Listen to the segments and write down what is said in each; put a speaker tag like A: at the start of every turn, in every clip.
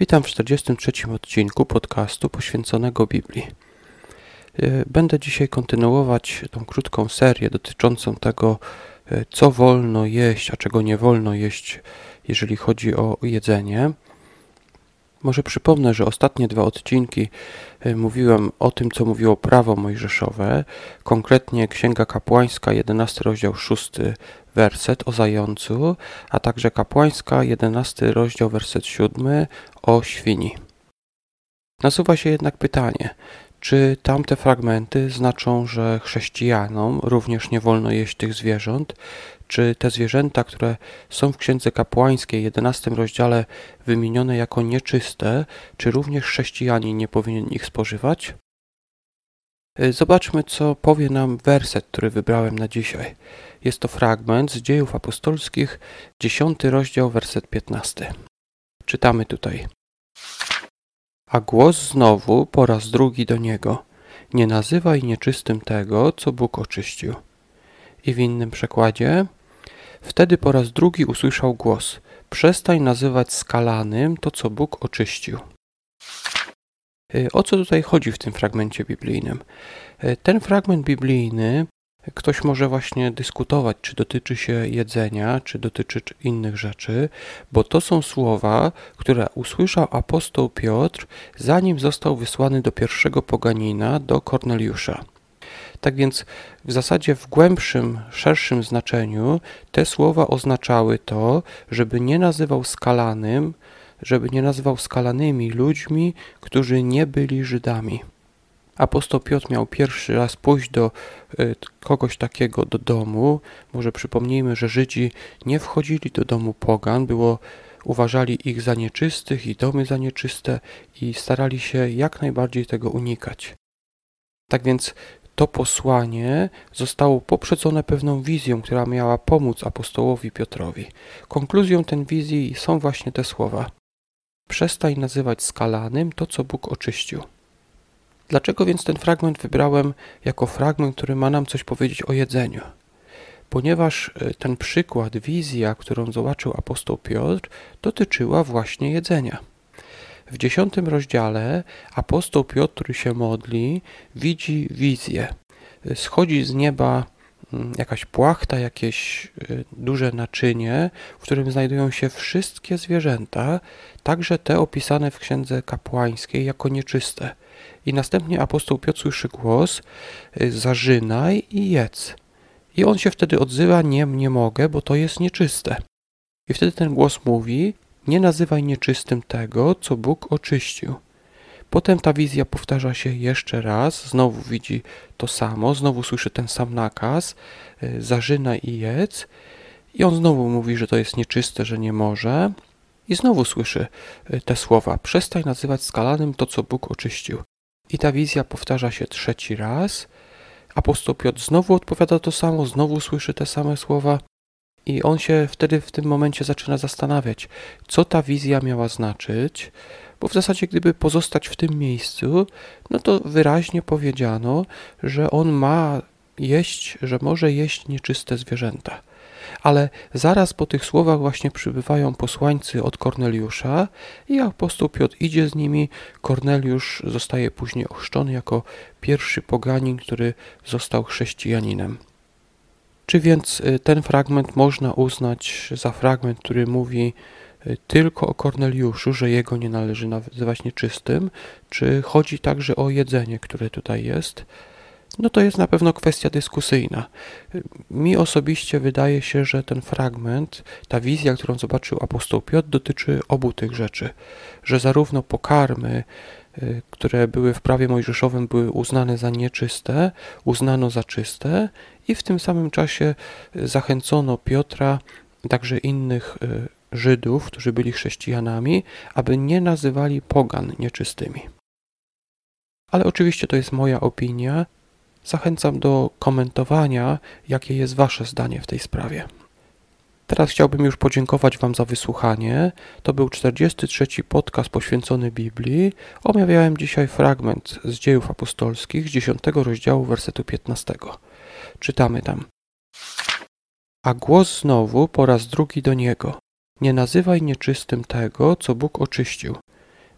A: Witam w 43 odcinku podcastu poświęconego Biblii. E, będę dzisiaj kontynuować tą krótką serię dotyczącą tego, e, co wolno jeść, a czego nie wolno jeść, jeżeli chodzi o jedzenie. Może przypomnę, że ostatnie dwa odcinki e, mówiłem o tym, co mówiło prawo mojżeszowe, konkretnie Księga Kapłańska, 11 rozdział 6 werset o zającu, a także Kapłańska, 11 rozdział, werset 7 o świni. Nasuwa się jednak pytanie, czy tamte fragmenty znaczą, że chrześcijanom również nie wolno jeść tych zwierząt, czy te zwierzęta, które są w Księdze Kapłańskiej, 11 rozdziale, wymienione jako nieczyste, czy również chrześcijanin nie powinien ich spożywać? Y, zobaczmy, co powie nam werset, który wybrałem na dzisiaj. Jest to fragment z dziejów apostolskich, 10 rozdział, werset 15. Czytamy tutaj. A głos znowu po raz drugi do niego: Nie nazywaj nieczystym tego, co Bóg oczyścił. I w innym przekładzie: Wtedy po raz drugi usłyszał głos: Przestań nazywać skalanym to, co Bóg oczyścił. Y, o co tutaj chodzi w tym fragmencie biblijnym? Y, ten fragment biblijny ktoś może właśnie dyskutować, czy dotyczy się jedzenia, czy dotyczy innych rzeczy, bo to są słowa, które usłyszał apostoł Piotr, zanim został wysłany do pierwszego poganina, do Korneliusza. Tak więc w zasadzie w głębszym, szerszym znaczeniu te słowa oznaczały to, żeby nie nazywał skalanym, żeby nie nazywał skalanymi ludźmi, którzy nie byli Żydami. Apostoł Piotr miał pierwszy raz pójść do e, kogoś takiego do domu. Może przypomnijmy, że Żydzi nie wchodzili do domu pogan, było uważali ich za nieczystych i domy za nieczyste i starali się jak najbardziej tego unikać. Tak więc to posłanie zostało poprzedzone pewną wizją, która miała pomóc apostołowi Piotrowi. Konkluzją tej wizji są właśnie te słowa: Przestań nazywać skalanym to, co Bóg oczyścił. Dlaczego więc ten fragment wybrałem jako fragment, który ma nam coś powiedzieć o jedzeniu? Ponieważ e, ten przykład, wizja, którą zobaczył apostoł Piotr, dotyczyła właśnie jedzenia. W dziesiątym rozdziale apostoł Piotr, się modli, widzi wizję. Schodzi z nieba jakaś płachta, jakieś e, duże naczynie, w którym znajdują się wszystkie zwierzęta, także te opisane w księdze kapłańskiej jako nieczyste. I następnie apostoł Piotr słyszy głos: y, Zażynaj i jedz. I on się wtedy odzywa: Nie, nie mogę, bo to jest nieczyste. I wtedy ten głos mówi: Nie nazywaj nieczystym tego, co Bóg oczyścił. Potem ta wizja powtarza się jeszcze raz, znowu widzi to samo, znowu słyszy ten sam nakaz: y, Zażynaj i jedz. I on znowu mówi, że to jest nieczyste, że nie może. I znowu słyszy y, te słowa: Przestań nazywać skalanym to, co Bóg oczyścił. I ta wizja powtarza się trzeci raz. Apostoł Piotr znowu odpowiada to samo, znowu słyszy te same słowa. I on się wtedy w tym momencie zaczyna zastanawiać, co ta wizja miała znaczyć, bo w zasadzie gdyby pozostać w tym miejscu, no to wyraźnie powiedziano, że on ma jeść, że może jeść nieczyste zwierzęta. Ale zaraz po tych słowach właśnie przybywają posłańcy od Korneliusza i apostoł Piotr idzie z nimi. Korneliusz zostaje później ochrzczony jako pierwszy poganin, który został chrześcijaninem. Czy więc y, ten fragment można uznać za fragment, który mówi y, tylko o Korneliuszu, że jego nie należy nazywać nieczystym, czy chodzi także o jedzenie, które tutaj jest? no to jest na pewno kwestia dyskusyjna. Mi osobiście wydaje się, że ten fragment, ta wizja, którą zobaczył apostoł Piotr, dotyczy obu tych rzeczy, że zarówno pokarmy, y, które były w prawie mojżeszowym, były uznane za nieczyste, uznano za czyste i w tym samym czasie zachęcono Piotra, także innych y, Żydów, którzy byli chrześcijanami, aby nie nazywali pogan nieczystymi. Ale oczywiście to jest moja opinia Zachęcam do komentowania, jakie jest Wasze zdanie w tej sprawie. Teraz chciałbym już podziękować Wam za wysłuchanie. To był 43. podcast poświęcony Biblii. Omawiałem dzisiaj fragment z dziejów apostolskich z 10 rozdziału wersetu 15. Czytamy tam. A głos znowu po raz drugi do niego. Nie nazywaj nieczystym tego, co Bóg oczyścił.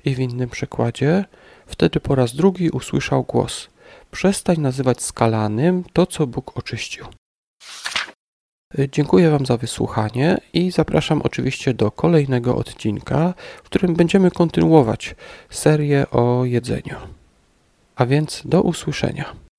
A: I w innym przekładzie, wtedy po raz drugi usłyszał głos: Przestań nazywać skalanym to, co Bóg oczyścił. Dziękuję Wam za wysłuchanie i zapraszam oczywiście do kolejnego odcinka, w którym będziemy kontynuować serię o jedzeniu. A więc do usłyszenia.